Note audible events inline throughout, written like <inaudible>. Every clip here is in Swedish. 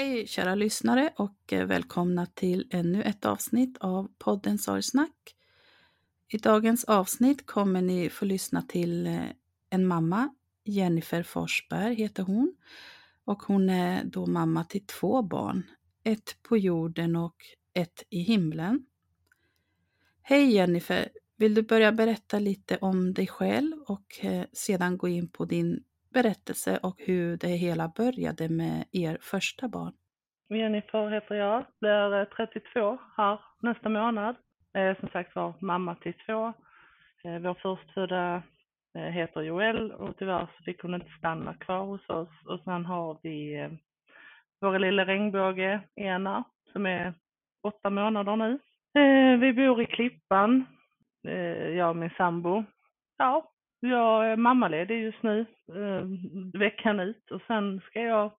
Hej kära lyssnare och eh, välkomna till ännu ett avsnitt av podden Sorgsnack. I dagens avsnitt kommer ni få lyssna till eh, en mamma, Jennifer Forsberg heter hon. Och hon är då mamma till två barn, ett på jorden och ett i himlen. Hej Jennifer! Vill du börja berätta lite om dig själv och eh, sedan gå in på din berättelse och hur det hela började med er första barn. Jennifer heter jag, blir eh, 32 här nästa månad. Eh, som sagt var mamma till två. Eh, vår förstfödda heter Joel och tyvärr så fick hon inte stanna kvar hos oss. Och sen har vi vår lilla regnbåge Ena som är åtta månader nu. Vi bor i Klippan, jag och min sambo. Ja, jag är mammaledig just nu, eh, veckan ut och sen ska jag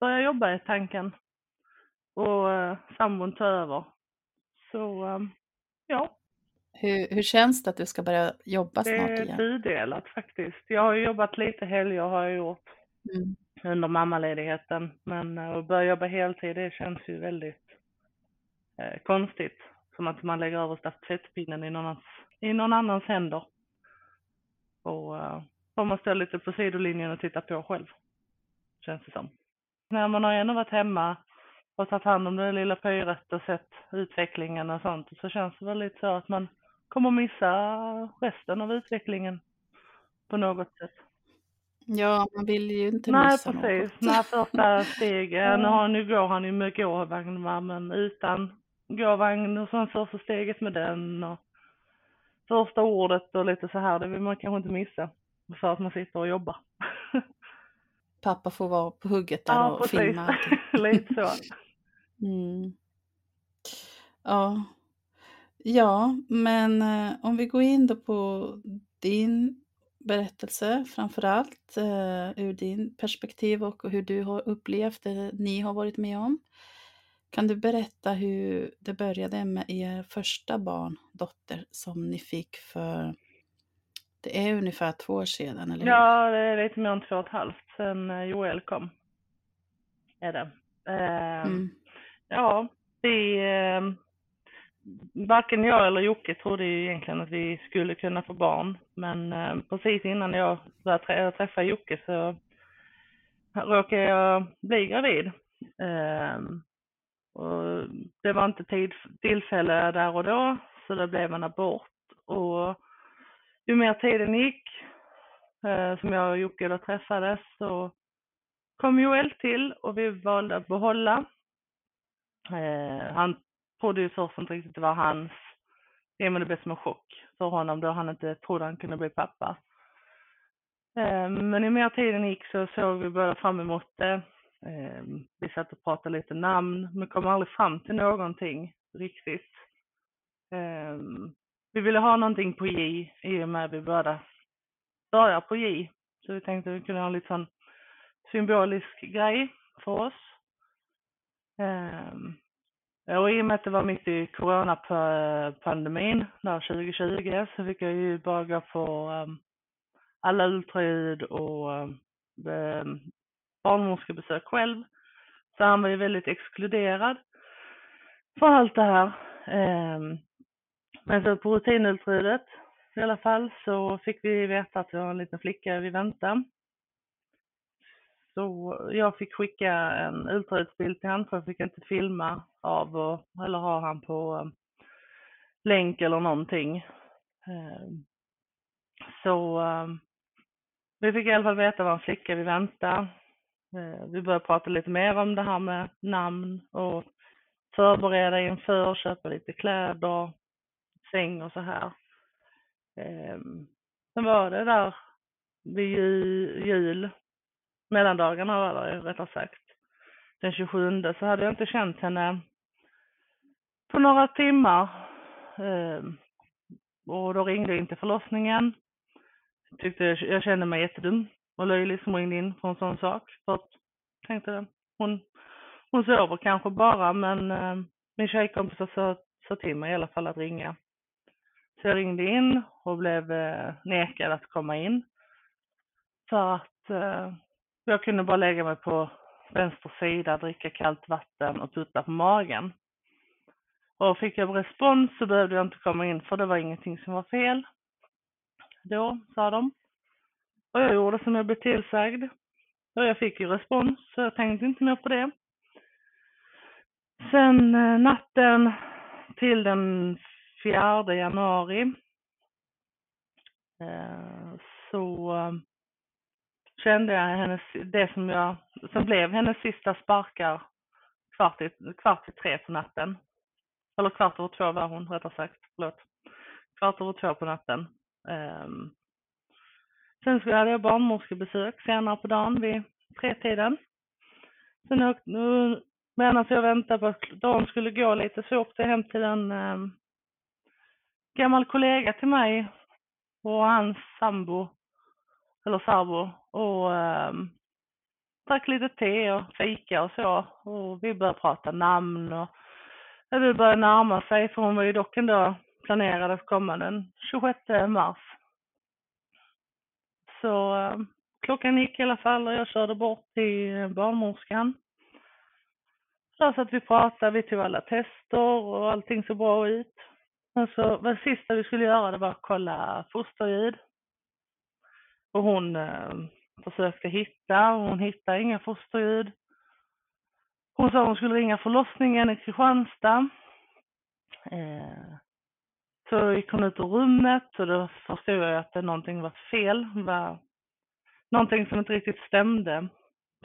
börja jobba i tanken och eh, sambon ta över. Så eh, ja. Hur, hur känns det att du ska börja jobba Det snart är igen? tudelat faktiskt. Jag har jobbat lite helger har jag gjort Mm. under mammaledigheten. Men eh, att börja jobba heltid det känns ju väldigt eh, konstigt. Som att man lägger över stafettpinnen i någon, annans, i någon annans händer. Och eh, får man stå lite på sidolinjen och titta på själv. Känns det som. När man har ändå varit hemma och tagit hand om det lilla pyret och sett utvecklingen och sånt så känns det väl lite så att man kommer missa resten av utvecklingen på något sätt. Ja, man vill ju inte Nej missa precis, något. när första stegen, <laughs> nu, har, nu går han ju med gåvagn va, men utan gåvagn och sen första steget med den och första ordet och lite så här, det vill man kanske inte missa för att man sitter och jobbar. <laughs> pappa får vara på hugget där Ja, och precis. filma. <laughs> Lite så. <laughs> Mm. Ja. ja, men eh, om vi går in då på din berättelse framför allt eh, ur din perspektiv och hur du har upplevt det ni har varit med om. Kan du berätta hur det började med er första barn, dotter, som ni fick för, det är ungefär två år sedan, eller hur? Ja, det är lite mer än två och ett halvt sedan eh, Joel kom. Är det. Eh, Mm. Ja, vi... Eh, varken jag eller Jocke trodde ju egentligen att vi skulle kunna få barn. Men eh, precis innan jag började trä- träffa Jocke så råkade jag bli gravid. Eh, och det var inte tid, tillfälle där och då, så det blev en abort. Och ju mer tiden gick, eh, som jag och Jocke då träffades, så kom Joel till och vi valde att behålla. Eh, han trodde ju först inte riktigt det var hans. Det men det blev som en chock för honom då han inte trodde han kunde bli pappa. Eh, men ju mer tiden gick så såg vi båda fram emot det. Eh, vi satt och pratade lite namn men kom aldrig fram till någonting riktigt. Eh, vi ville ha någonting på J i och med att vi båda börjar på J. Så vi tänkte att vi kunde ha en lite sån symbolisk grej för oss. Ehm, och i och med att det var mitt i coronapandemin där 2020 så fick jag ju bara gå på ehm, um, alla ultraljud och um, barnmorskebesök själv. Så han var ju väldigt exkluderad från allt det här. Ehm, men så på rutinultraljudet i alla fall så fick vi veta att det var en liten flicka vi väntar. Så jag fick skicka en ultraljudsbild till honom för jag fick inte filma av och, eller ha han på ehm, länk eller någonting. Ehm, så vi fick i alla fall veta vad en flicka vi väntade. Eh, vi började prata lite mer om det här med namn och förbereda inför, köpa lite kläder, säng och så här. Ehm, sen var det där vid jul, mellandagarna var det rättare sagt. Den 27 så hade jag inte känt henne på några timmar. Ehm, och då ringde jag in till förlossningen. Tyckte jag, jag kände mig jättedum och löjlig som ringde in för en sån sak. För att tänkte hon, hon sover kanske bara men eh, min tjejkompis sa, sa till mig i alla fall att ringa. Så jag ringde in och blev eh, nekad att komma in. För att eh, jag kunde bara lägga mig på vänster sida, dricka kallt vatten och putta på magen. Och fick jag respons så behövde jag inte komma in för det var ingenting som var fel. Då, sa de. Och jag gjorde som jag blev tillsagd. Och jag fick ju respons så jag tänkte inte mer på det. Sen eh, natten till den 4 januari eh, så eh, kände jag hennes, det som jag, som blev hennes sista sparkar kvart i, kvart i tre på natten. Eller kvart över två var hon rättare sagt, förlåt. Kvart över två på natten. Um, sen så hade jag barnmorskebesök senare på dagen vid tretiden. Sen åkte, nu, medan jag väntade på att dagen skulle gå lite så åkte jag hem till en eh, gammal kollega till mig och hans sambo eller sambo och eh, drack lite te och fika och så och vi började prata namn och det började närma sig för hon var ju dock ändå planerad att komma den 26 mars. Så eh, klockan gick i alla fall och jag körde bort till eh, barnmorskan. Där satt vi och pratade, vi tog alla tester och allting såg bra ut. Men så det sista vi skulle göra det var att kolla fosterljud. Och hon eh, försökte hitta och hon hittade inga fosterljud. Hon sa hon skulle ringa förlossningen i Kristianstad. Eh, så gick hon ut ur rummet och då förstod jag att det någonting var fel. Var någonting som inte riktigt stämde.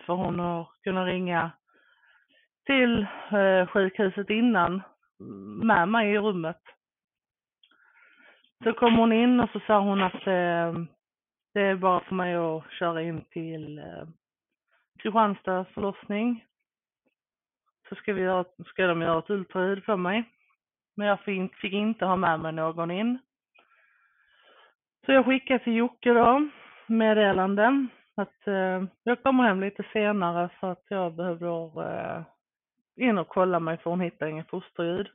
För hon har kunnat ringa till eh, sjukhuset innan med mig i rummet. Så kom hon in och så sa hon att eh, det är bara för mig att köra in till eh, Kristianstad förlossning så ska, vi göra, ska de göra ett ultraljud på mig. Men jag fick, inte ha med mig någon in. Så jag skickade till Jocke då meddelanden att eh, jag kommer hem lite senare för att jag behöver eh, in och kolla mig för hon hittar inget fosterljud.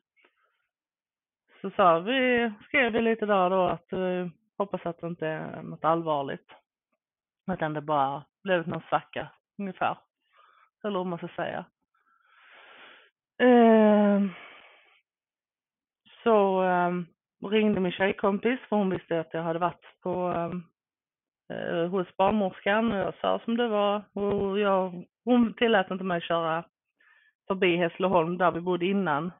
Så sa vi, skrev vi lite där då att eh, hoppas att det inte är något allvarligt. Utan det bara blev någon svacka ungefär. Eller hur man ska säga. Eh, så ehm, ringde min tjejkompis för hon visste att jag hade varit på ehm, eh, hos barnmorskan och jag sa som det var och jag, hon tillät inte mig köra förbi Hässleholm där vi bodde innan.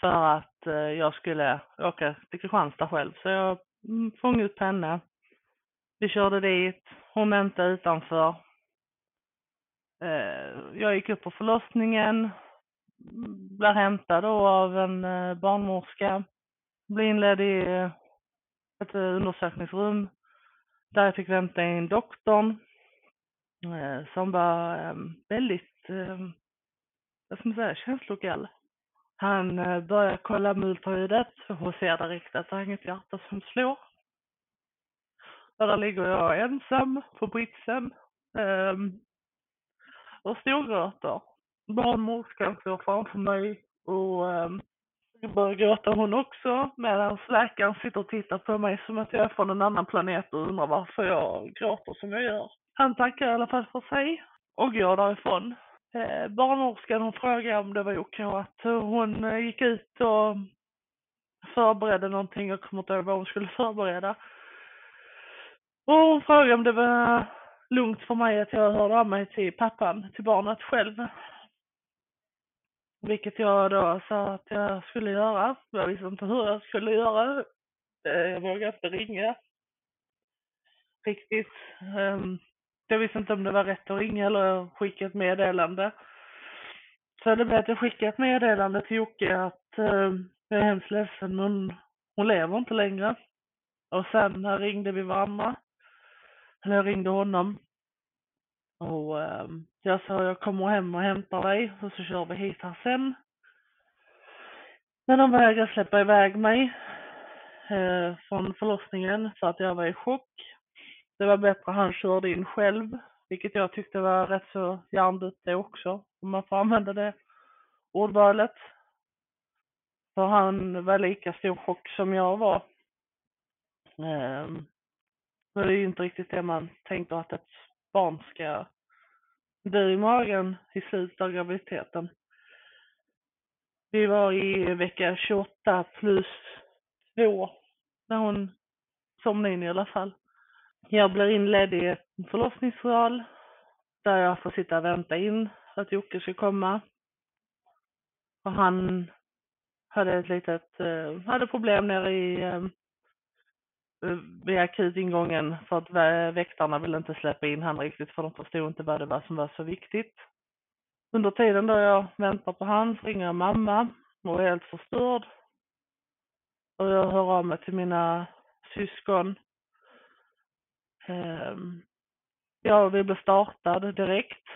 För att eh, jag skulle åka till Kristianstad själv så jag mm, fångade upp henne. Vi körde dit, hon väntade utanför. Eh, jag gick upp på förlossningen, blev hämtad då av en eh, barnmorska, blev inledd i eh, ett eh, undersökningsrum där jag fick vänta in doktorn som var ehm, väldigt, ehm, vad ska man säga, känslokall. Han börjar kolla med ultraljudet och ser direkt att det är inget hjärta som slår. Och där ligger jag ensam på britsen ehm, och storgråter barnmorskan står framför mig och um, börjar gråta hon också medan läkaren sitter och tittar på mig som att jag är från en annan planet och undrar varför jag gråter som jag gör. Han tackar i alla fall för sig och går därifrån. Eh, barnmorskan hon frågade om det var okej att hon eh, gick ut och förberedde någonting, jag kommer inte ihåg vad hon skulle förbereda. Och hon frågade om det var lugnt för mig att jag hörde av mig till pappan, till barnet själv. Vilket jag då sa att jag skulle göra. Jag visste inte hur jag skulle göra. Eh, jag vågade inte ringa. Riktigt. Ehm, jag visste inte om det var rätt att ringa eller skicka ett meddelande. Så det blev att jag skickade ett meddelande till Jocke att ehm, jag är hemskt ledsen men hon lever inte längre. Och sen ringde vi varandra. Eller jag ringde honom. Och eh, jag sa jag kommer hem och hämtar dig och så kör vi hit här sen. Men de vägrade släppa iväg mig eh, från förlossningen för att jag var i chock. Det var bättre han körde in själv, vilket jag tyckte var rätt så hjärndött det också, om man får använda det ordvalet. För han var lika stor chock som jag var. Eh, det är ju inte riktigt det man tänker att ett barn ska du i magen i slutet av graviditeten. Vi var i vecka 28 plus 2 när hon somnade in i alla fall. Jag blir inledd i en förlossningssal där jag får sitta och vänta in att Jocke ska komma. Och han hade ett litet, eh, hade problem nere i eh, vid akutingången för att väktarna ville inte släppa in han riktigt för de förstod inte vad det var som var så viktigt. Under tiden då jag väntar på han så ringer jag mamma och är helt förstörd. Och jag hör av mig till mina syskon. Jag ja, vi blev startade direkt.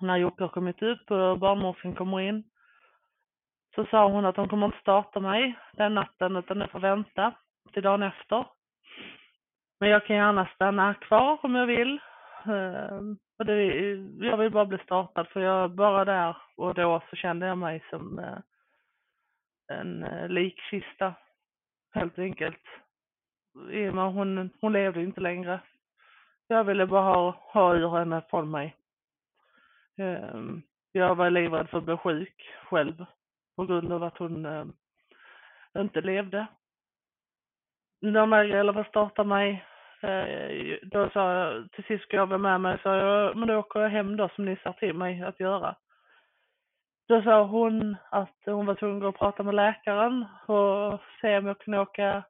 När Jocke har kommit upp och barnmorskan kommer in. Så sa hon att de kommer inte starta mig den natten utan jag får vänta till dagen efter. Men jag kan gärna stanna kvar om jag vill. Ehm, och det, jag vill bara bli startad för jag bara där och då så kände jag mig som eh, en eh, likkista helt enkelt. I och med hon, hon levde inte längre. Jag ville bara ha, ha ur henne från mig. Ehm, jag var livrädd för att bli sjuk själv på grund av att hon eh, inte levde när vägrade att starta mig. Eh, då sa jag, till sist ska jag vara med mig, sa jag, men då åker jag hem då som ni sa till mig att göra. Då sa hon att hon var tvungen att prata med läkaren och se om jag kunde åka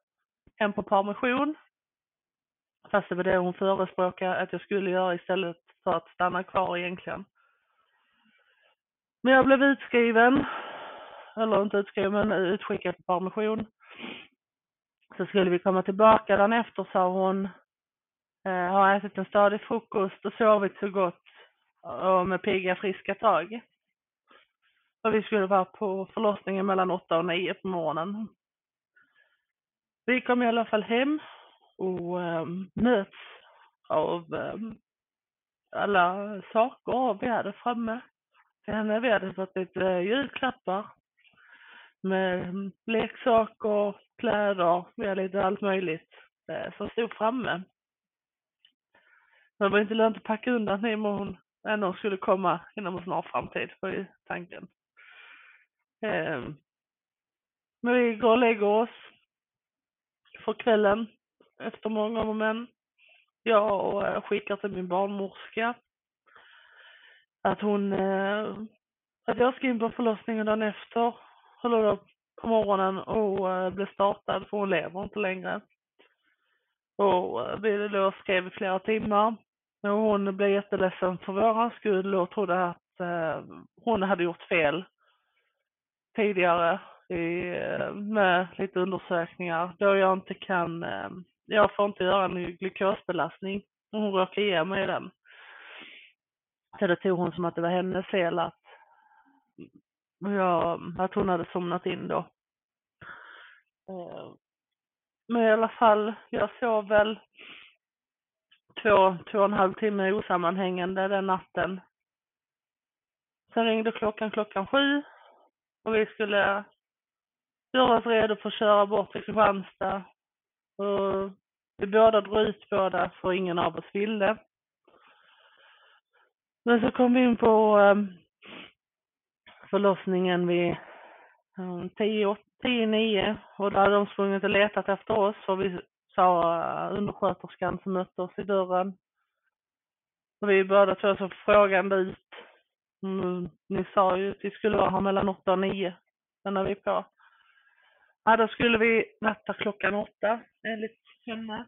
hem på permission. Fast det var det hon förespråkade att jag skulle göra istället för att stanna kvar egentligen. Men jag blev utskriven, eller inte utskriven, men utskickad på permission. Så skulle vi komma tillbaka dagen efter sa hon. Eh, har ätit en stadig frukost och sovit så gott och med pigga friska tag. Och vi skulle vara på förlossningen mellan åtta och nio på morgonen. Vi kom i alla fall hem och um, möts av um, alla saker vi hade framme till henne. Vi hade fått lite eh, julklappar med leksaker, kläder, vi hade lite allt möjligt eh, som stod framme. Men det var inte lönt att packa undan det men hon ändå skulle komma inom en snar framtid, var ju tanken. Eh, men vi går och lägger oss för kvällen efter många om och men. Jag eh, skickar till min barnmorska att hon, eh, att jag ska in på förlossningen dagen efter, håller upp på morgonen och eh, blir startad för hon lever inte längre. Och eh, vi då skrev i flera timmar. Och hon blev jätteledsen för våran skull och trodde att eh, hon hade gjort fel tidigare i, med lite undersökningar då jag inte kan, jag får inte göra en glukosbelastning. Hon råkade ge mig den. Så det tog hon som att det var hennes fel att, jag, att hon hade somnat in då. Eh, men i alla fall, jag sov väl två, två och en halv timme osammanhängande den natten. Sen ringde klockan klockan sju och vi skulle göra oss redo för att köra bort till Kristianstad. Och vi båda drog ut båda för ingen av oss ville. Men så kom vi in på um, förlossningen vid 10, 10, 9 och då hade de sprungit och letat efter oss och vi sa eh, undersköterskan som mötte oss i dörren. Och vi båda två så frågande ut. Mm, ni sa ju att vi skulle vara här mellan 8 och 9. Den är vi på. Ja, då skulle vi natta klockan åtta enligt henne.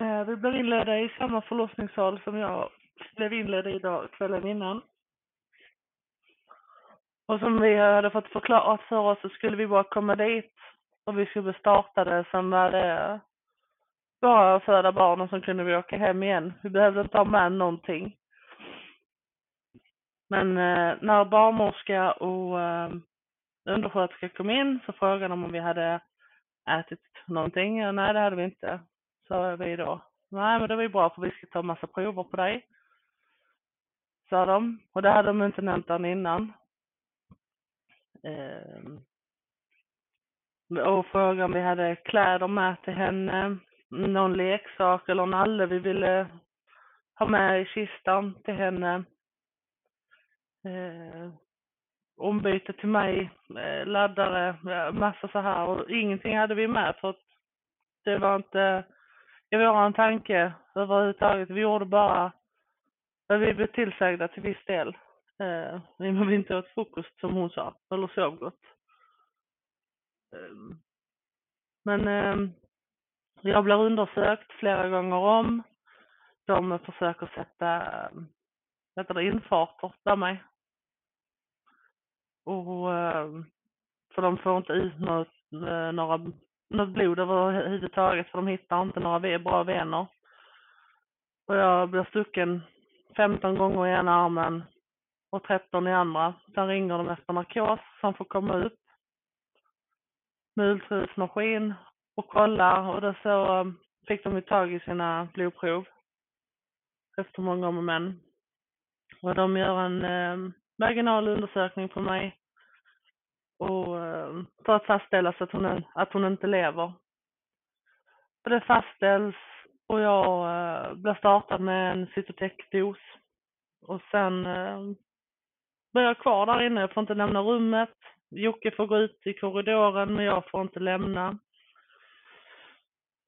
Eh, vi blev inledda i samma förlossningssal som jag blev inledd i idag, kvällen innan. Och som vi hade fått förklarat för oss så skulle vi bara komma dit och vi skulle starta det, Sen var det bara att föda barn och sen kunde vi åka hem igen. Vi behövde inte ha med någonting. Men eh, när barnmorska och eh, undersköterska kom in så frågade de om vi hade ätit någonting. Nej, det hade vi inte, sa vi då. Nej, men det var ju bra för vi ska ta massa prover på dig. Sa de. Och det hade de inte nämnt den innan. Ehm, och frågade om vi hade kläder med till henne, någon leksak eller nalle vi ville ha med i kistan till henne. Eh, ombyte till mig, eh, laddare, massa så här och ingenting hade vi med för att det var inte i våran tanke överhuvudtaget. Vi gjorde bara vad vi blev tillsagda till viss del. Eh, vi inte åt frukost som hon sa, eller sov gott. Eh, men eh, jag blir undersökt flera gånger om. De försöker sätta, sätta det infarter där mig. Och, ehm, för de får inte ut något, eh, några, något blod överhuvudtaget för de hittar inte några bra vener. Och jag blir stucken 15 gånger i ena armen och 13 i andra. Sen ringer de efter narkos som får komma upp med ultraljudsmaskin och kolla och då så um, fick de ju tag i sina blodprov efter många om och men. Och de gör en eh, vaginal undersökning på mig och eh, för att fastställa så att hon, att hon inte lever. Och det fastställs och jag eh, blir startad med en cytotec-dos. Och sen eh, blir jag kvar där inne, jag får inte lämna rummet. Jocke får gå ut i korridoren men jag får inte lämna.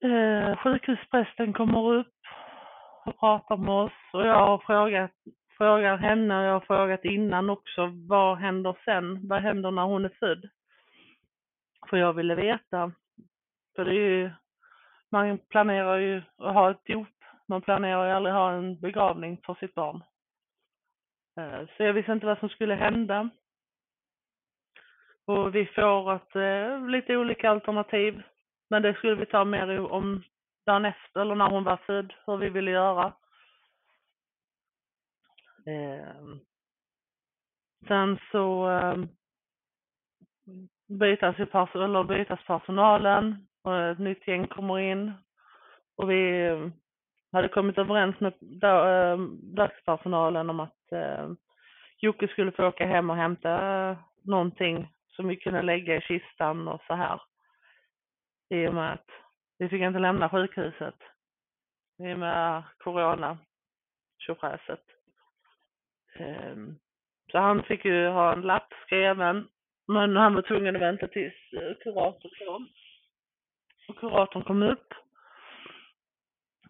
Eh, sjukhusprästen kommer upp och pratar med oss och jag har frågat frågar henne och jag har frågat innan också, vad händer sen? Vad händer när hon är född? För jag ville veta. För det är ju, man planerar ju att ha ett dop. Man planerar ju aldrig ha en begravning för sitt barn. Eh, så jag visste inte vad som skulle hända. Och vi får ett, eh, lite olika alternativ. Men det skulle vi ta mer om dagen efter eller när hon var född, hur vi ville göra. Ehm. Sen så ehm, bytas, ju pers eller bytas personalen och ett nytt gäng kommer in. Och vi ehm, hade kommit överens med ehm, dagspersonalen om att ehm, Jocke skulle få åka hem och hämta någonting som vi kunde lägga i kistan och så här. I och med att vi fick inte lämna sjukhuset. I och med corona tjofräset. Ehm, så han fick ju ha en lapp skriven. Men han var tvungen att vänta tills eh, kuratorn kom. Och kuratorn kom upp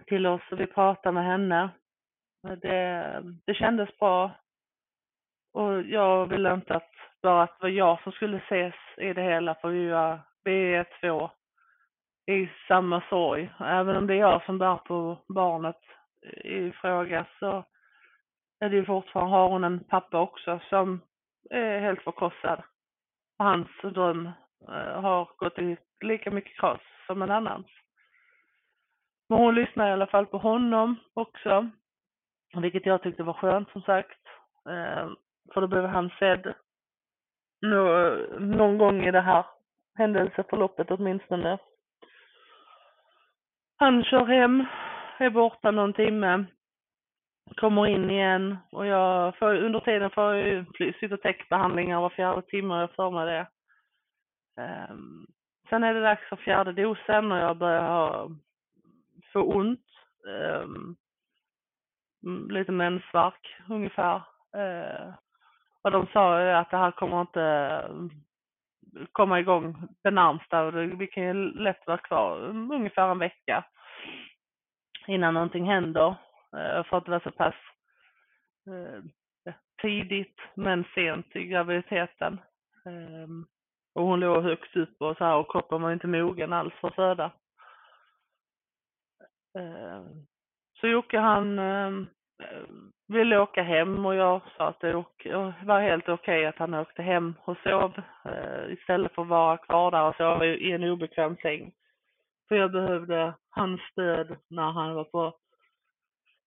till oss och vi pratade med henne. Det, det kändes bra. Och jag ville inte att bara att det var jag som skulle ses i det hela för vi vi är två i samma sorg. Även om det är jag som bär på barnet i fråga så är det ju fortfarande, har hon en pappa också som är helt förkrossad. Och hans dröm eh, har gått i lika mycket kross som en annans. Men hon lyssnade i alla fall på honom också. Vilket jag tyckte var skönt som sagt. Eh, för då blev han sedd någon gång i det här händelseförloppet åtminstone. Han kör hem, är borta någon timme, kommer in igen och jag får, under tiden får jag ju cytotechbehandlingar var fjärde timme och jag för mig det. Um, sen är det dags för fjärde dosen och jag börjar ha, få ont. Um, lite mensvärk ungefär. Uh, och de sa ju att det här kommer inte mm, komma igång det närmsta. och Vi kan ju lätt vara kvar ungefär en vecka innan någonting händer. Eh, för att det var så pass eh, tidigt men sent i graviditeten. Ehm, och hon låg högt upp och så här och kroppen var inte mogen alls för att föda. Ehm, så Jocke han ehm, eh, ville åka hem och jag sa att det var helt okej okay att han åkte hem och sov eh, istället för att vara kvar där och sova i en obekväm säng. För jag behövde hans stöd när han var på,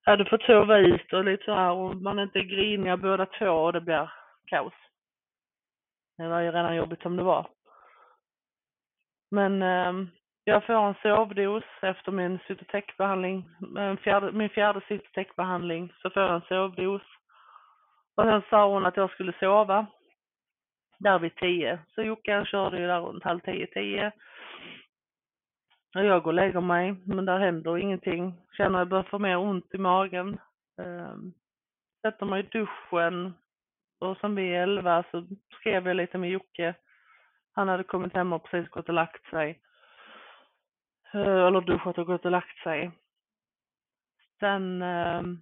hade fått sova ut och lite så här och man är inte griniga båda två och det blir kaos. Det var ju redan jobbigt som det var. Men ehm, jag får en sovdos efter min cytotekbehandling, min fjärde, min fjärde så får jag en sovdos. Och sen sa hon att jag skulle sova där vid tio. Så Jocke körde ju där runt halv tio, tio. Och jag går och lägger mig, men där händer ingenting. Känner att jag börjar få mer ont i magen. Um, sätter mig i duschen och sen vid elva så skrev jag lite med Jocke. Han hade kommit hem och precis gått och lagt sig. Eh, eller duschat och gått och lagt sig. Sen ehm,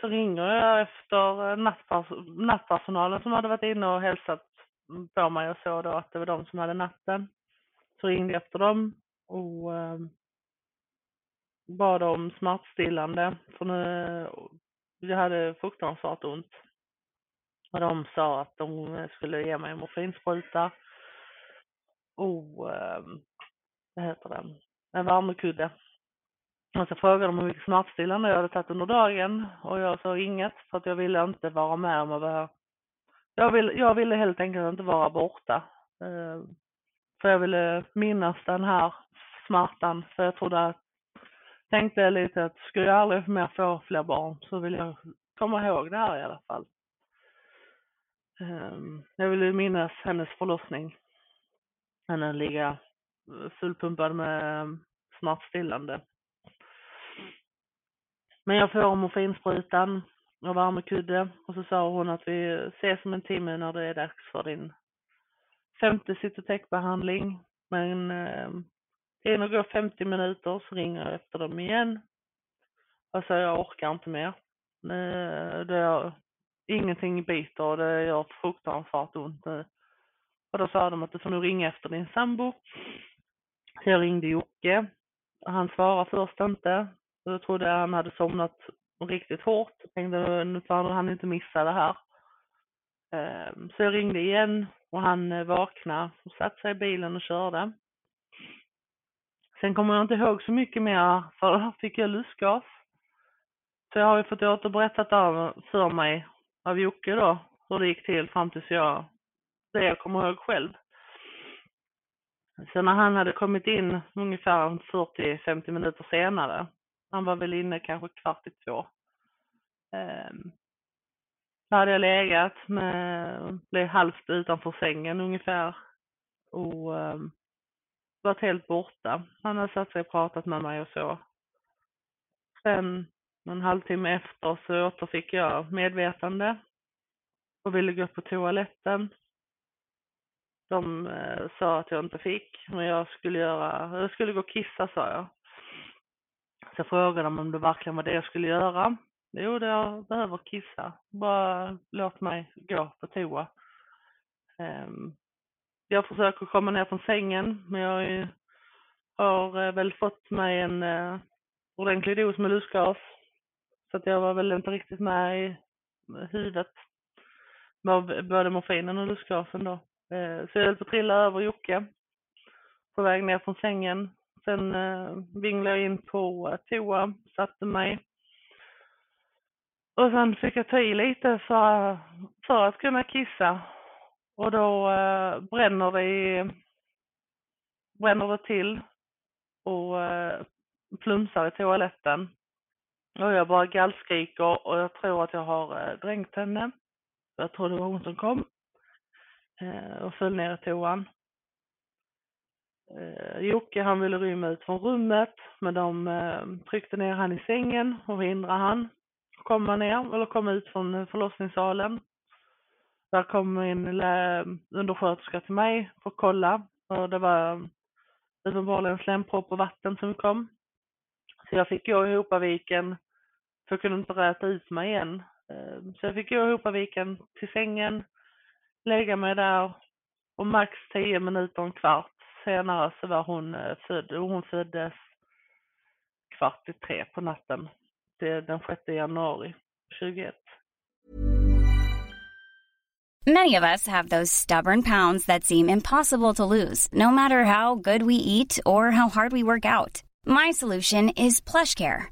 så ringer jag efter eh, nattpers nattpersonalen som hade varit inne och hälsat på mig och såg då att det var de som hade natten. Så ringde jag efter dem och eh, bad om smärtstillande för nu, jag hade fruktansvärt ont. Och de sa att de skulle ge mig morfinspruta och ehm, vad heter den? en värmekudde. Och så frågade de hur mycket smärtstillande jag hade tagit under dagen och jag sa inget för att jag ville inte vara med om att vara jag ville, jag ville helt enkelt inte vara borta. Eh, för jag ville minnas den här smärtan. För jag trodde att, tänkte lite att skulle jag aldrig mer få fler barn så vill jag komma ihåg det här i alla fall. Eh, jag ville minnas hennes förlossning. Henne ligga fullpumpad med smärtstillande. Men jag får morfinsprutan och värmekudde och så sa hon att vi ses om en timme när det är dags för din femte cytotechbehandling. Men eh, innan det går 50 minuter så ringer jag efter dem igen. Och så jag orkar inte mer. Eh, det är, ingenting biter och det gör fruktansvärt ont. Och då sa de att du får nog ringa efter din sambo. Så jag ringde Jocke. Han svarade först inte. Jag trodde han hade somnat riktigt hårt. Jag tänkte nu får han inte missa det här. Ehm, så jag ringde igen och han eh, vaknade och satte sig i bilen och körde. Sen kommer jag inte ihåg så mycket mer för då fick jag lustgas. Så jag har ju fått återberättat för mig av Jocke då hur det gick till fram tills jag, det jag kommer ihåg själv. Så när han hade kommit in ungefär 40-50 minuter senare, han var väl inne kanske kvart i två, ehm, så hade jag legat med, blev halvt utanför sängen ungefär och um, varit helt borta. Han hade satt sig och pratat med mig och så. Sen en halvtimme efter så återfick jag medvetande och ville gå på toaletten. De eh, sa att jag inte fick, men jag skulle göra, jag skulle gå och kissa sa jag. Så jag frågade dem om det verkligen var det jag skulle göra. Jo, det jag behöver kissa. Bara låt mig gå på toa. Ehm, jag försöker komma ner från sängen, men jag har eh, väl fått mig en eh, ordentlig dos med lustgas. Så att jag var väl inte riktigt med i huvudet. Både morfinen och lustgasen då. Eh, så jag höll på att trilla över Jocke. På väg ner från sängen. Sen eh, vinglade jag in på toa, satte mig. Och sen fick jag ta i lite för, för att kunna kissa. Och då eh, bränner det i, bränner det till och plumsar i toaletten. Och jag bara gallskriker och jag tror att jag har dränkt henne. Jag tror det var hon som kom Eh, och föll ner i toan. Eh, Jocke han ville rymma ut från rummet men de eh, tryckte ner han i sängen och hindrade han komma ner eller komma ut från förlossningssalen. Där kom en undersköterska till mig för att kolla och det var uppenbarligen slempropp och vatten som kom. Så jag fick gå i Hopaviken för jag kunde inte räta ut mig igen. Så jag fick gå i Hopaviken till sängen, lägga mig där och max 10 minuter, en kvart senare så var hon eh, född och hon föddes kvart i tre på natten den 6 januari 21. Many of us have those stubborn pounds that seem impossible to lose, no matter how good we eat or how hard we work out. My solution is PlushCare.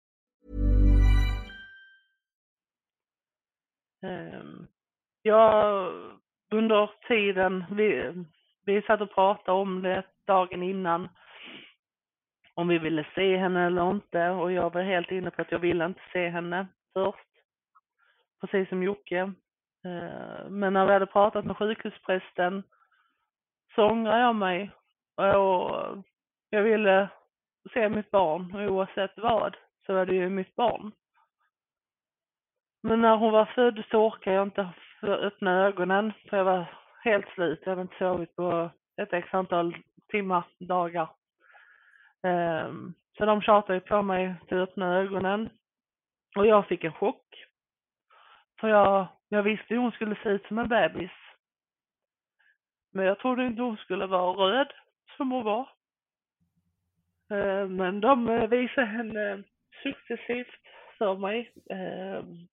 Ehm, jag, under tiden, vi, vi satt och pratade om det dagen innan, om vi ville se henne eller inte och jag var helt inne på att jag ville inte se henne först. Precis som Jocke. Ehm, men när vi hade pratat med sjukhusprästen så ångrade jag mig och jag ville se mitt barn och oavsett vad så var det ju mitt barn. Men när hon var född så orkade jag inte öppna ögonen för jag var helt slut. Jag hade inte sovit på ett x antal timmar, dagar. Ehm, så de tjatade på mig till att öppna ögonen. Och jag fick en chock. För jag jag visste ju hon skulle se ut som en bebis. Men jag trodde inte hon skulle vara röd som hon var. Ehm, men de visade henne successivt för mig. Ehm,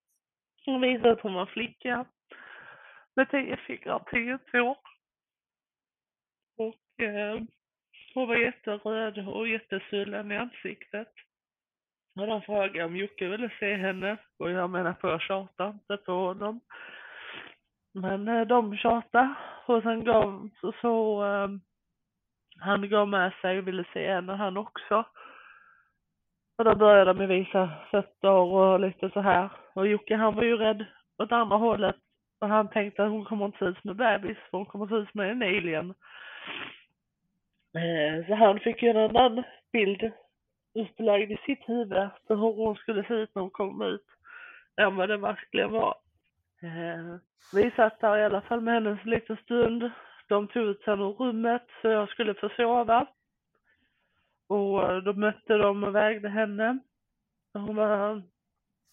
hon visade att hon var flicka med tio fingrar, tio tår. Och eh, hon var jätteröd och jättesvullen i ansiktet. Och de frågade om Jocke ville se henne och jag menar på att tjata inte på honom. Men eh, de tjatade och sen gav så, så eh, han gav med sig och ville se henne han också. Och då började de visa fötter och lite så här. Och Jocke han var ju rädd åt andra hållet Och han tänkte att hon kommer inte se ut som en bebis, för hon kommer se ut som en alien. Eh, så han fick ju en annan bild utlagd i sitt huvud för hur hon skulle se ut när hon kom ut än vad det verkligen var. Eh, vi satt där i alla fall med henne en liten stund. De tog ut henne ur rummet så jag skulle få sova. Och då mötte de och vägde henne. Hon var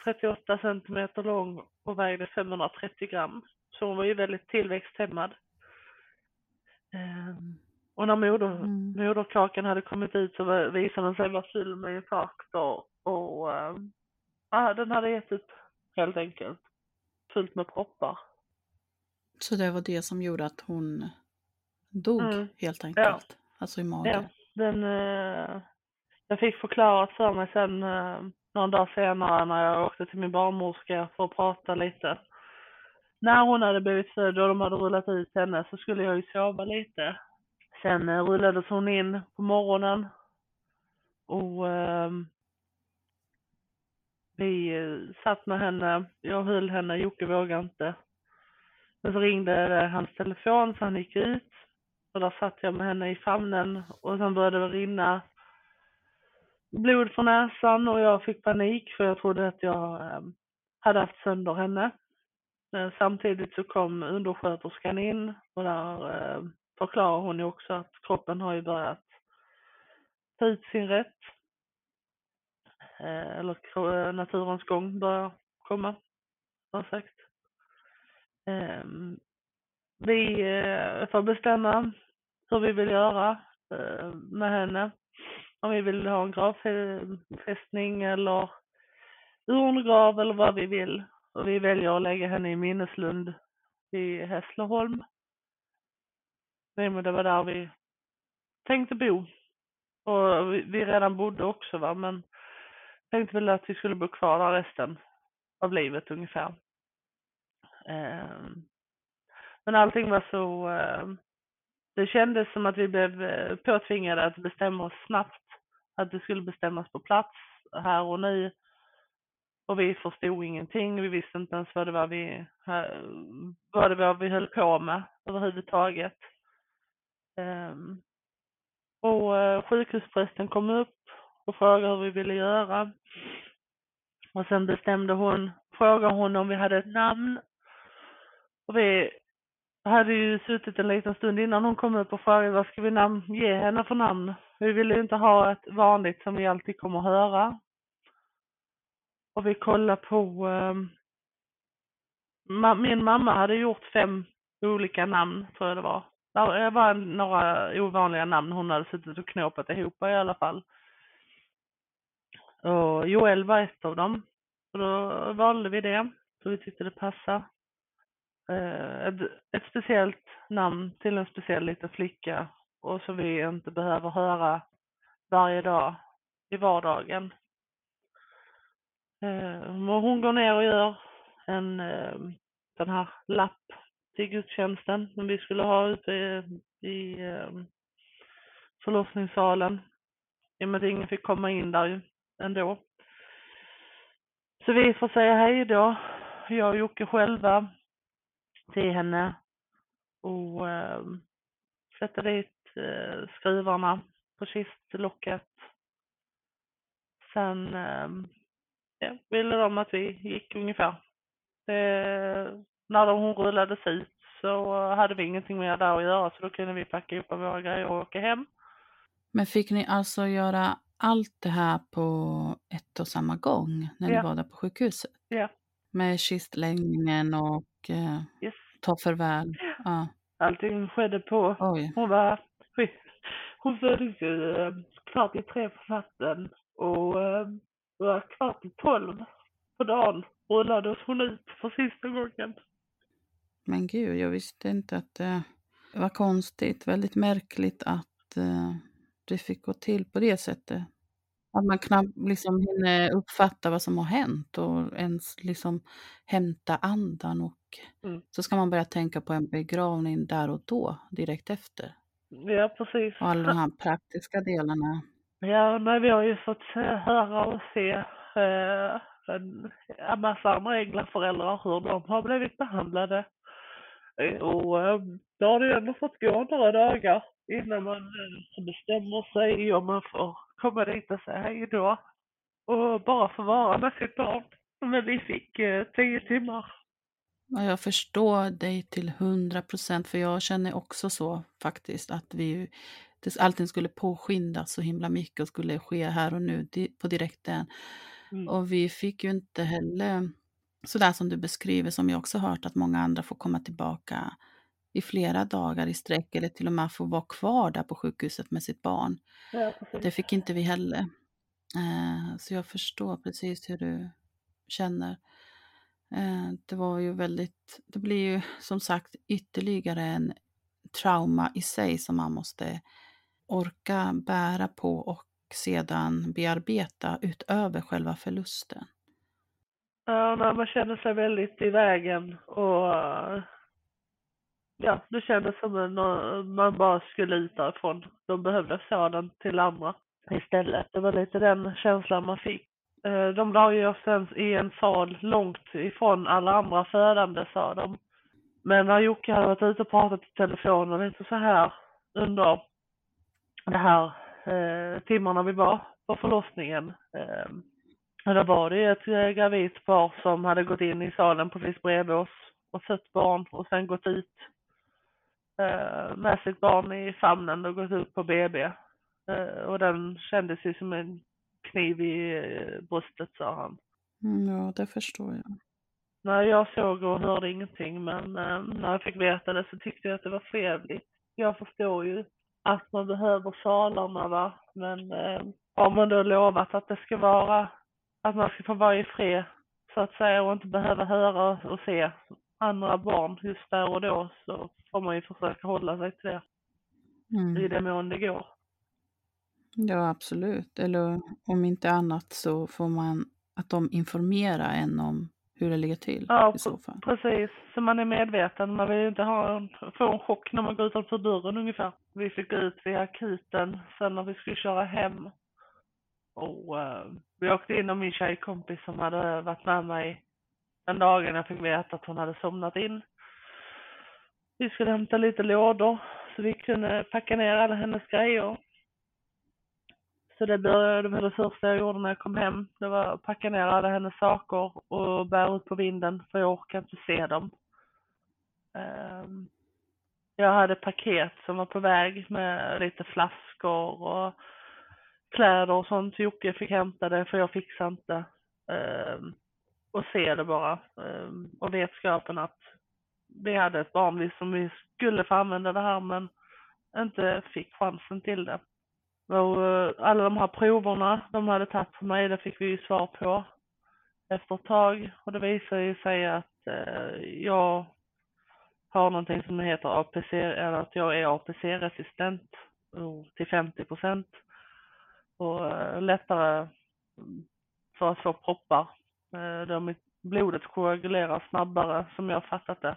38 centimeter lång och vägde 530 gram. Så hon var ju väldigt tillväxthämmad. Um, och när moder, mm. moderkakan hade kommit ut så visade den sig vara full med infarkter och uh, ja, den hade gett upp helt enkelt. Fullt med proppar. Så det var det som gjorde att hon dog mm. helt enkelt? Ja. Alltså i magen? Ja, den, uh, jag fick förklarat för mig sen uh, någon dag senare när jag åkte till min barnmorska för att prata lite. När hon hade blivit född och de hade rullat ut henne så skulle jag ju sova lite. Sen eh, rullades hon in på morgonen och ehm, eh, vi satt med henne, jag höll henne, Jocke vågade inte. Men så ringde eh, hans telefon så han gick ut och där satt jag med henne i famnen och sen började det rinna blod från näsan och jag fick panik för jag trodde att jag eh, hade haft sönder henne. Eh, samtidigt så kom undersköterskan in och där eh, förklarar hon ju också att kroppen har ju börjat ta ut sin rätt. Eller naturens gång börjar komma, har sagt. Ehm, vi får bestämma hur vi vill göra med henne. Om vi vill ha en gravfästning eller urngrav eller vad vi vill. Och vi väljer att lägga henne i minneslund i Hässleholm. Nej, men det var där vi tänkte bo. Och vi, vi redan bodde också va, men tänkte väl att vi skulle bo kvar där resten av livet ungefär. Ehm, men allting var så, ehm, det kändes som att vi blev eh, påtvingade att bestämma oss snabbt. Att det skulle bestämmas på plats här och nu. Och vi förstod ingenting, vi visste inte ens vad det var vi, eh, vad det var vi höll på med överhuvudtaget. Um, och eh, sjukhusprästen kom upp och frågade hur vi ville göra. Och sen bestämde hon, frågade hon om vi hade ett namn. Och vi hade ju suttit en liten stund innan hon kom upp och frågade vad ska vi namn, ge henne för namn. Vi ville inte ha ett vanligt som vi alltid kommer att höra. Och vi kollade på, um, ma min mamma hade gjort fem olika namn tror jag det var. Det var några ovanliga namn hon hade suttit och knåpat ihop i alla fall. Och Joel var ett av dem. Och då valde vi det, för vi tyckte det passade. Eh, ett, ett speciellt namn till en speciell liten flicka och som vi inte behöver höra varje dag i vardagen. Eh, och hon går ner och gör en, eh, den här lapp till gudstjänsten som vi skulle ha ute i, i eh, förlossningssalen. I och med att ingen fick komma in där ju ändå. Så vi får säga hej då, jag och Jocke själva, till henne och eh, sätta dit eh, skruvarna på kistlocket. Sen eh, ja, ville de att vi gick ungefär. När hon rullades ut så hade vi ingenting mer där att göra så då kunde vi packa upp våra grejer och åka hem. Men fick ni alltså göra allt det här på ett och samma gång när ja. ni var där på sjukhuset? Ja. Med kistläggningen och eh, yes. ta farväl? Ja. Allting skedde på, Oj. hon var, <laughs> hon föddes ju eh, kvart i tre på natten och eh, var kvart i tolv på dagen rullades hon ut för sista gången. Men gud, jag visste inte att det var konstigt. Väldigt märkligt att uh, det fick gå till på det sättet. Att man knappt liksom hinner uppfatta vad som har hänt och ens liksom hämta andan och mm. så ska man börja tänka på en begravning där och då, direkt efter. Ja, precis. Och alla de här praktiska delarna. Ja, nej, vi har ju fått höra och se eh, en, en massa andra änglar föräldrar hur de har blivit behandlade Och eh, då har det ju ändå fått gå några dagar innan man eh, bestämmer sig om man får komma dit och säga hej då. Och bara få vara med sitt barn. Men vi fick eh, tio timmar. Ja, jag förstår dig till hundra procent, för jag känner också så faktiskt att vi, allting skulle påskyndas så himla mycket och skulle ske här och nu på direkten. Mm. Och vi fick ju inte heller, sådär som du beskriver, som jag också hört att många andra får komma tillbaka i flera dagar i sträck eller till och med få vara kvar där på sjukhuset med sitt barn. Ja. Det fick inte vi heller. Eh, så jag förstår precis hur du känner. Eh, det var ju väldigt, det blir ju som sagt ytterligare en trauma i sig som man måste orka bära på och sedan bearbeta utöver själva förlusten. Ja, man känner sig väldigt i vägen och ja, det kändes som en, man bara skulle ut därifrån. De behövde sådan till andra istället. Det var lite den känslan man fick. Eh, de la ju oss i en sal långt ifrån alla andra födande sa de. Men när Jocke hade varit ute och pratat i telefonen lite så här under de här eh, timmarna vi var på förlossningen. Eh, då var det ju ett eh, gravidt par som hade gått in i salen precis bredvid oss och fött barn och sen gått ut eh, med sitt barn i famnen och gått ut på BB. Eh, och den kändes ju som en kniv i eh, bröstet sa han. Mm, ja, det förstår jag. Nej, jag såg och hörde ingenting men eh, när jag fick veta det så tyckte jag att det var trevligt. Jag förstår ju att man behöver salarna va, men eh, har man då lovat att det ska vara, att man ska få vara i fred så att säga och inte behöva höra och se andra barn just där och då så får man ju försöka hålla sig till det i Mm. den mån det går. Ja, absolut. Eller om inte annat så får man att de informerar en om hur det ligger till Ja, i så fall. Precis, så man är medveten. Man vill ju inte ha en, få en chock när man går utanför dörren ungefär. Vi fick gå ut vid akuten sen när vi skulle köra hem. Och eh, vi åkte in och min tjejkompis som hade varit med mig den dagen jag fick veta att hon hade somnat in. Vi skulle hämta lite lådor så vi kunde packa ner alla hennes grejer. Så det började med det första jag gjorde när jag kom hem. Det var att packa ner alla hennes saker och bära ut på vinden för jag orkade inte se dem. Ehm, jag hade paket som var på väg med lite flaskor och kläder och sånt. Jocke fick hämta det för jag fixade inte. Ehm, och se det bara. Ehm, och vetskapen att vi hade ett barn som vi skulle få använda det här men inte fick chansen till det. Eh, alla de här proverna de hade tagit på mig, det fick vi ju svar på efter ett tag. Och det visade ju sig att eh, jag har någonting som heter APC, eller att jag är APC-resistent till 50 procent. Och eh, lättare för att få proppar. Då mitt blodet koagulerar snabbare som jag har fattat det.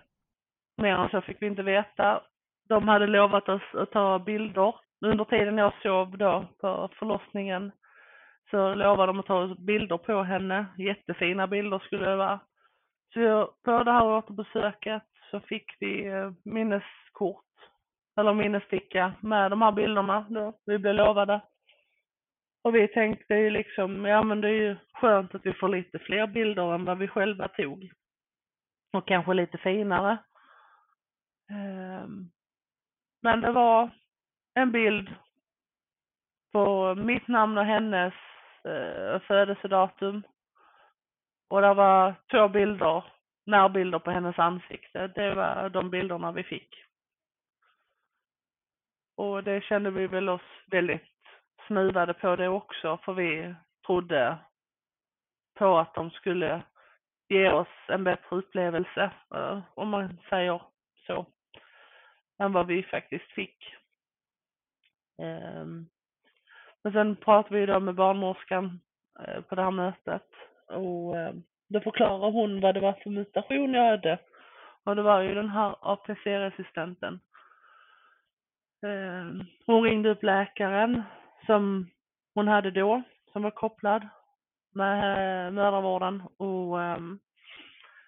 Mer än så fick vi inte veta. De hade lovat oss att ta bilder. Under tiden jag sov då på förlossningen så lovade de att ta bilder på henne. Jättefina bilder skulle det vara. Så på det här återbesöket så fick vi eh, minneskort eller minnessticka med de här bilderna då. Vi blev lovade. Och vi tänkte ju liksom, ja men det är ju skönt att vi får lite fler bilder än vad vi själva tog. Och kanske lite finare. Ehm, men det var en bild på mitt namn och hennes eh, födelsedatum. Och det var två bilder, närbilder på hennes ansikte. Det var de bilderna vi fick. Och det kände vi väl oss väldigt snuvade på det också, för vi trodde på att de skulle ge oss en bättre upplevelse, eh, om man säger så, än vad vi faktiskt fick. Ehm, men sen pratade vi då med barnmorskan eh, på det här mötet och eh, då förklarade hon vad det var för mutation jag hade. Och det var ju den här APC-resistenten. Ehm, hon ringde upp läkaren som hon hade då, som var kopplad med eh, mödravården och ehm,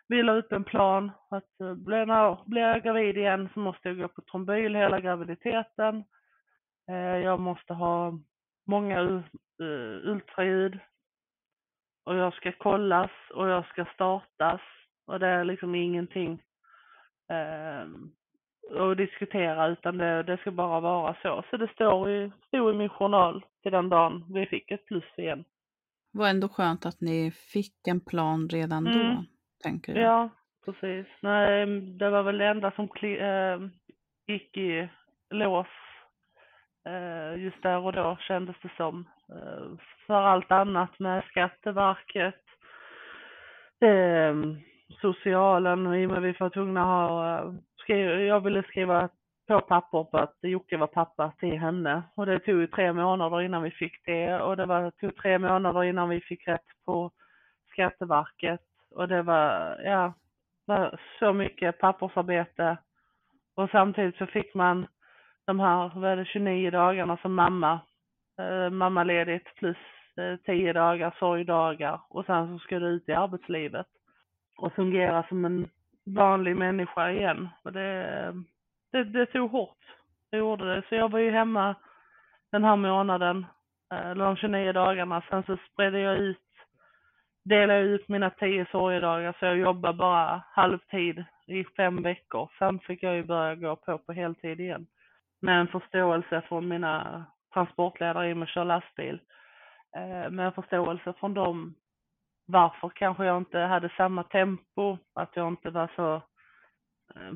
vi la upp en plan att blir, blir jag gravid igen så måste jag gå på trombyl hela graviditeten. Eh, jag måste ha många uh, ultraljud och jag ska kollas och jag ska startas och det är liksom ingenting eh, att diskutera utan det, det ska bara vara så. Så det står i, stod i min journal till den dagen vi fick ett plus igen. Det var ändå skönt att ni fick en plan redan då, Mm. tänker jag. Ja, precis. Nej, det var väl det enda som kli, eh, gick i lås eh, Eh, just där och då kändes det som. Eh, för allt annat med Skatteverket, eh, socialen och i och med att vi var tvungna att ha, jag ville skriva på papper på att Jocke var pappa till henne. Och det tog ju tre månader innan vi fick det. Och det var, tog tre månader innan vi fick rätt på Skatteverket. Och det var, ja, var så mycket pappersarbete. Och samtidigt så fick man de här, vad är det, 29 dagarna som mamma, eh, mammaledigt plus eh, 10 dagar sorgdagar och sen så ska du ut i arbetslivet och fungera som en vanlig människa igen. Och det, det, det tog hårt. Det gjorde det. Så jag var ju hemma den här månaden, eller de 29 dagarna. Sen så spred jag ut, delade jag ut mina 10 sorgedagar så jag jobbade bara halvtid i fem veckor. Sen fick jag ju börja gå på på heltid igen. Med en förståelse från mina transportledare i och med att köra lastbil. Eh, Med en förståelse från dem varför kanske jag inte hade samma tempo, att jag inte var så eh,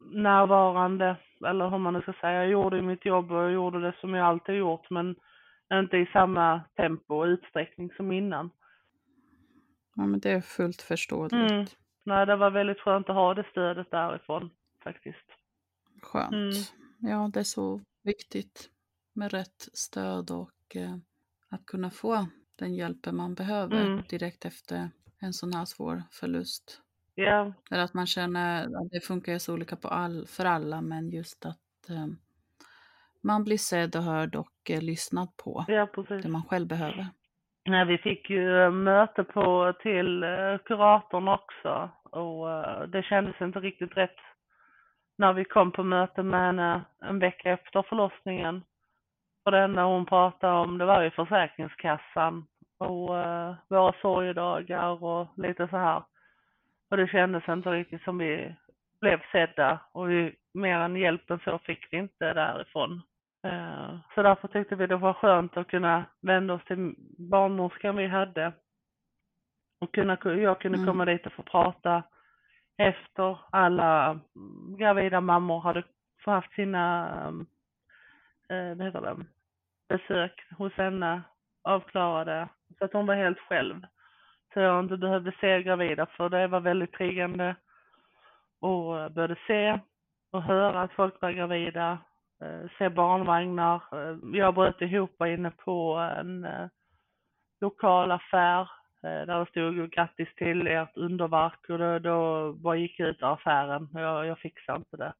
närvarande eller hur man nu ska säga. Jag gjorde mitt jobb och jag gjorde det som jag alltid gjort men inte i samma tempo och utsträckning som innan. Ja, men det är fullt förståeligt. Mm. Nej, det var väldigt skönt att ha det stödet därifrån faktiskt. Skönt. Mm. Ja, det är så viktigt med rätt stöd och eh, att kunna få den hjälpen man behöver Mm. direkt efter en sån här svår förlust. Ja, Eller att man känner att det funkar så olika på all, för alla, men just att eh, man blir sedd och hörd och eh, lyssnad på ja precis. det man själv behöver. Nej, vi fick ju eh, möte på till eh, kuratorn också och eh, det kändes inte riktigt rätt när vi kom på möte med henne en vecka efter förlossningen. Och det enda hon pratade om det var ju Försäkringskassan och eh, våra sorgedagar och lite så här. Och det kändes inte riktigt som vi blev sedda och vi, mer än hjälpen så fick vi inte därifrån. Eh, Så därför tyckte vi det var skönt att kunna vända oss till barnmorskan vi hade. Och kunna, jag kunde Mm. komma dit och få prata efter alla mm, gravida mammor hade haft sina, mm, eh, vad heter det, besök hos henne avklarade. Så att hon var helt själv. Så jag inte behövde se gravida för det var väldigt triggande. Och började både se och höra att folk var gravida eh, se barnvagnar. Eh, jag bröt ihop inne på en lokal affär där det stod grattis till ert underverk och då, då bara gick jag ut ur affären. Jag, jag fixade inte det.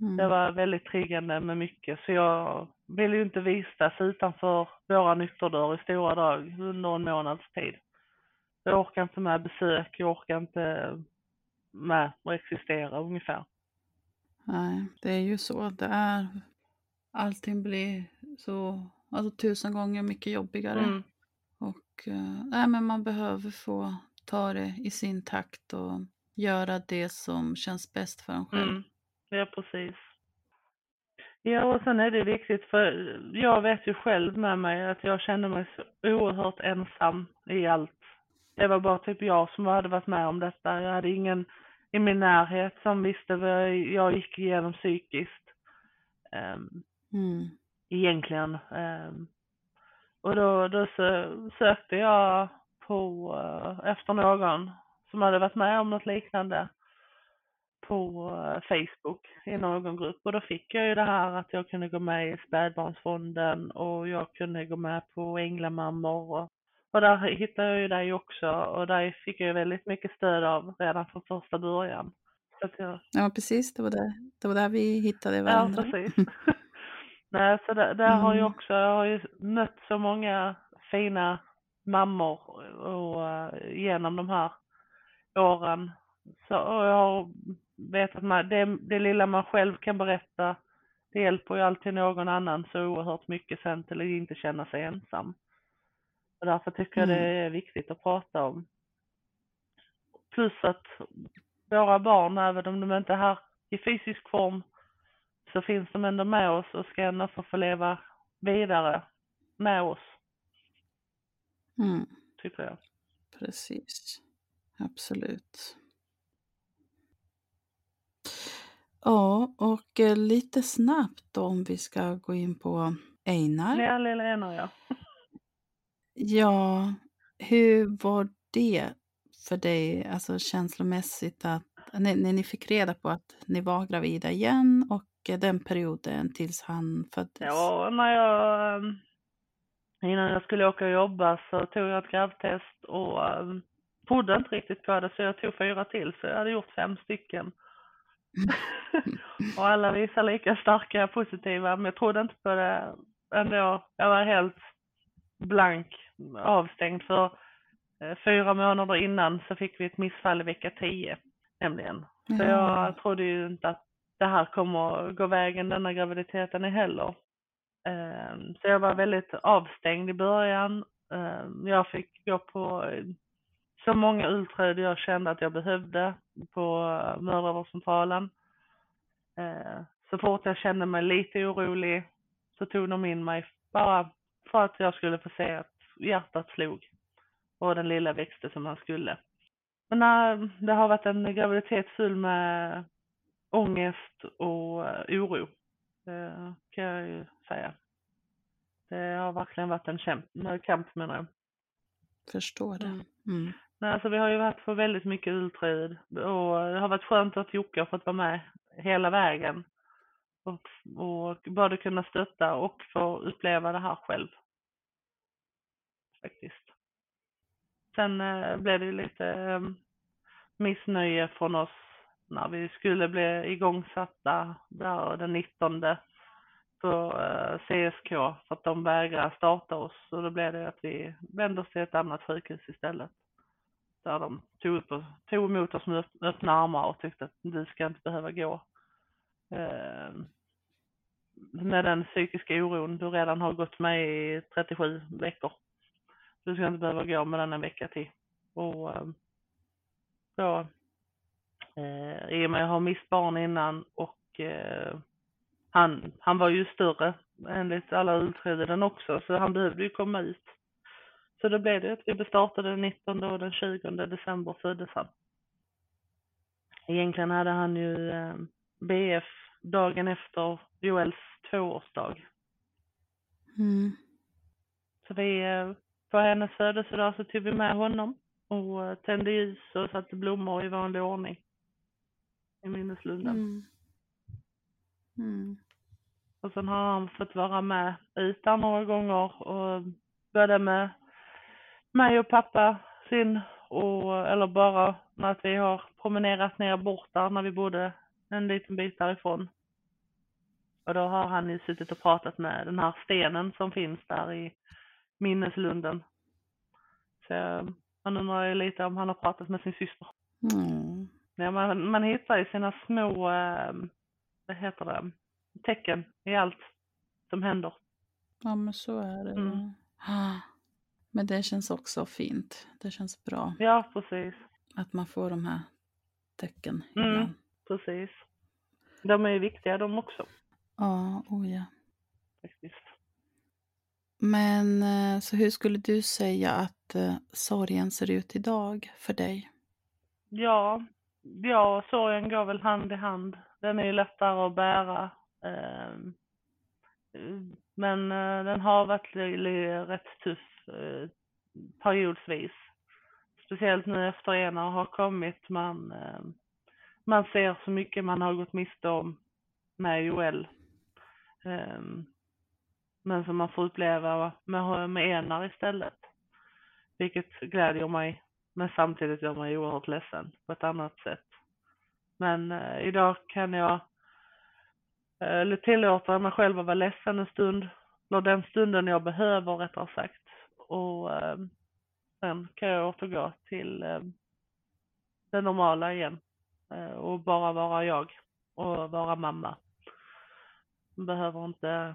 Mm. Det var väldigt triggande med mycket så jag ville ju inte vistas utanför våra ytterdörr i stora drag under en månads tid. Jag orkar inte med besök, jag orkar inte med att existera ungefär. Nej, det är ju så. Det är, allting blir så alltså, tusen gånger mycket jobbigare. Mm. Eh, nej, men man behöver få ta det i sin takt och göra det som känns bäst för en själv. Mm. Ja, precis. Ja, och sen är det viktigt för jag vet ju själv med mig att jag kände mig så oerhört ensam i allt. Det var bara typ jag som hade varit med om detta. Jag hade ingen i min närhet som visste vad jag gick igenom psykiskt. Um, Mm. egentligen. Ehm, och då, då sö- sökte jag på, eh, efter någon som hade varit med om något liknande på eh, Facebook i någon grupp och då fick jag ju det här att jag kunde gå med i spädbarnsfonden och jag kunde gå med på Änglamammor och, och där hittade jag ju dig också och där fick jag ju väldigt mycket stöd av redan från första början. Jag, Ja, precis. Det var där, det var där vi hittade Ja, varandra. precis. <laughs> Nej, så där, där har jag Mm. också, jag har ju mött så många fina mammor och, eh, genom de här åren. Så och jag vet att man, det, det lilla man själv kan berätta, det hjälper ju alltid någon annan så oerhört mycket sen till att inte känna sig ensam. Och därför tycker jag det Mm. är viktigt att prata om. Plus att våra barn, även om de inte är här i fysisk form, så finns de ändå med oss och ska ändå få få leva vidare med oss, Mm. tycker jag. Precis. Absolut. Ja, och eh, lite snabbt då om vi ska gå in på Einar. Ja, lilla Enar ja. <laughs> Ja, hur var det för dig, alltså känslomässigt att när, när ni fick reda på att ni var gravida igen och den perioden tills han föddes? Ja, när jag, ehm, innan jag skulle åka och jobba så tog jag ett gravtest och trodde inte riktigt på det så jag tog fyra till så jag hade gjort fem stycken. <laughs> och alla visar lika starka positiva men jag trodde inte på det ändå. Jag var helt blank, avstängd för eh, fyra månader innan så fick vi ett missfall i vecka 10 nämligen. Så Ja. jag trodde ju inte att det här kommer gå vägen denna graviditeten i heller. Ehm, så jag var väldigt avstängd i början. Ehm, jag fick gå på eh, så många ultraljud jag kände att jag behövde på eh, mödravårdscentralen. Ehm, så fort jag kände mig lite orolig så tog de in mig bara för att jag skulle få se att hjärtat slog och den lilla växte som han skulle. Men det har varit en graviditet full med ångest och eh, oro. Det kan jag ju säga. Det har verkligen varit en kämp, kamp menar jag. Förstår det. Mm. Mm. Nej, alltså vi har ju varit på väldigt mycket ultraljud och det har varit skönt att Jocke har fått vara med hela vägen. Och, och både kunna stötta och få uppleva det här själv. Faktiskt. Sen eh, blev det lite eh, missnöje från oss när vi skulle bli igångsatta där den 19 på CSK för att de vägrade starta oss och då blev det att vi vände oss till ett annat sjukhus istället. Där de tog, upp och, tog emot oss med öppna armar och tyckte att du ska inte behöva gå. Ehm, med den psykiska oron du redan har gått med i 37 veckor. Du ska inte behöva gå med den en vecka till. Och ehm, då, eh, i och med att jag har mist barn innan och eh, han, han var ju större enligt alla ultraljuden också så han behövde ju komma ut. Så då blev det att vi bestartade den 19 och den 20 december föddes han. Egentligen hade han ju eh, BF dagen efter Joels tvåårsdag. Mm. Så vi, eh, på hennes födelsedag så tog vi med honom och eh, tände ljus och satte blommor i vanlig ordning. I minneslunden. Mm. Mm. Och sen har han fått vara med ut där några gånger och både med mig och pappa sin och eller bara med att vi har promenerat ner bort där när vi bodde en liten bit därifrån. Och då har han ju suttit och pratat med den här stenen som finns där i minneslunden. Så man undrar ju lite om han har pratat med sin syster. Mm. Ja, man, man hittar ju sina små, eh, vad heter det, tecken i allt som händer. Ja, men så är det. Mm. <gasps> Men det känns också fint. Det känns bra Ja, precis. att man får de här tecken Mm. ibland. Precis. De är ju viktiga de också Ja, oh ja. faktiskt. Men eh, så hur skulle du säga att eh, sorgen ser ut idag för dig? Ja, ja, sorgen går väl hand i hand. Den är ju lättare att bära. Ehm, men eh, den har varit rätt tuff periodvis. periodsvis. Speciellt nu efter ena har kommit. Man, ehm, man ser så mycket man har gått miste om med Joel. Ehm, men som man får uppleva med, med Enar istället. Vilket glädjer mig. Men samtidigt gör mig oerhört ledsen på ett annat sätt. Men eh, idag kan jag eh, eller tillåta mig själv att vara ledsen en stund. Eller den stunden jag behöver rättare sagt. Och eh, sen kan jag återgå till eh, det normala igen. Eh, och bara vara jag och vara mamma. Behöver inte,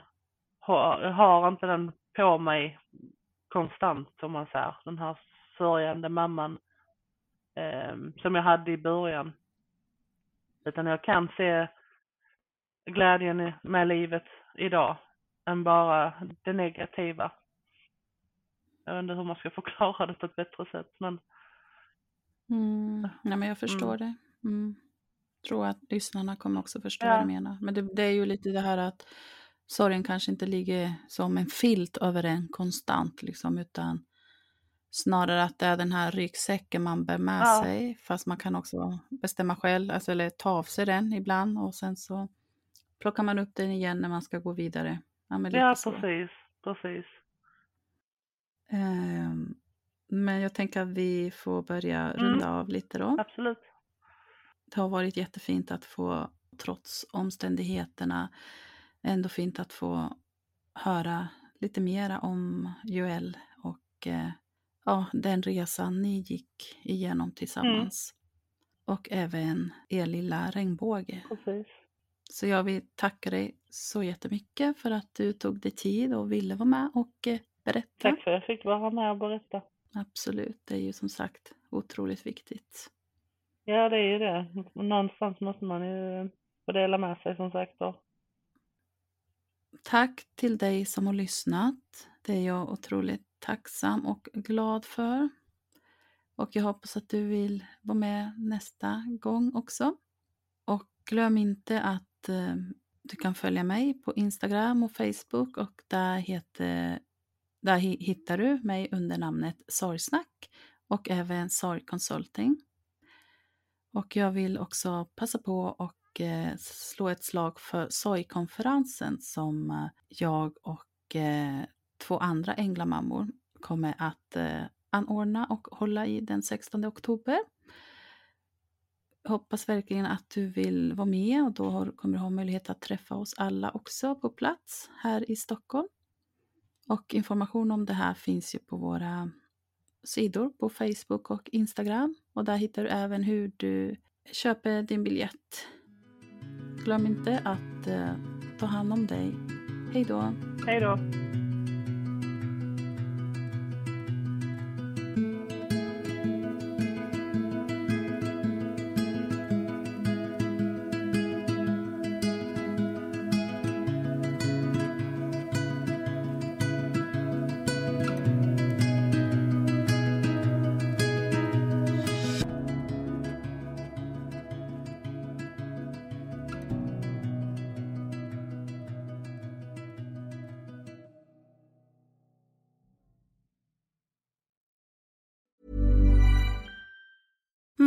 ha, har inte den på mig konstant om man säger. Den här sörjande mamman eh, som jag hade i början. Utan jag kan se glädjen med livet idag än bara det negativa. Jag vet inte hur man ska förklara det på ett bättre sätt men. Mm. Nej men jag förstår mm. det. Mm. Tror att lyssnarna kommer också förstå ja. vad du menar. Men det, det, är ju lite det här att sorgen kanske inte ligger som en filt över en konstant liksom utan snarare att det är den här ryggsäcken man bär med ja. sig fast man kan också bestämma själv alltså, eller ta av sig den ibland och sen så plockar man upp den igen när man ska gå vidare. Ja, ja precis, precis. Um, men jag tänker att vi får börja runda mm. av lite då. Absolut. Det har varit jättefint att få, trots omständigheterna, ändå fint att få höra lite mera om Joel och eh, ja, den resan ni gick igenom tillsammans. Mm. Och även er lilla regnbåge. Precis. Så jag vill tacka dig så jättemycket för att du tog dig tid och ville vara med och eh, berätta. Tack för att jag fick vara med och berätta. Absolut, det är ju som sagt otroligt viktigt. Ja, det är ju det. Någonstans måste man ju få dela med sig som sagt. Då. Tack till dig som har lyssnat. Det är jag otroligt tacksam och glad för. Och jag hoppas att du vill vara med nästa gång också. Och glöm inte att eh, du kan följa mig på Instagram och Facebook och där, heter, där hittar du mig under namnet Sorgsnack och även Sorg Consulting. Och jag vill också passa på och eh, slå ett slag för sorgkonferensen som eh, jag och två andra änglamammor kommer att eh, anordna och hålla i den 16 oktober. Hoppas verkligen att du vill vara med och då har, kommer du ha möjlighet att träffa oss alla också på plats här i Stockholm. Och information om det här finns ju på våra sidor på Facebook och Instagram och där hittar du även hur du köper din biljett. Glöm inte att eh, ta hand om dig. Hej då! Hej då!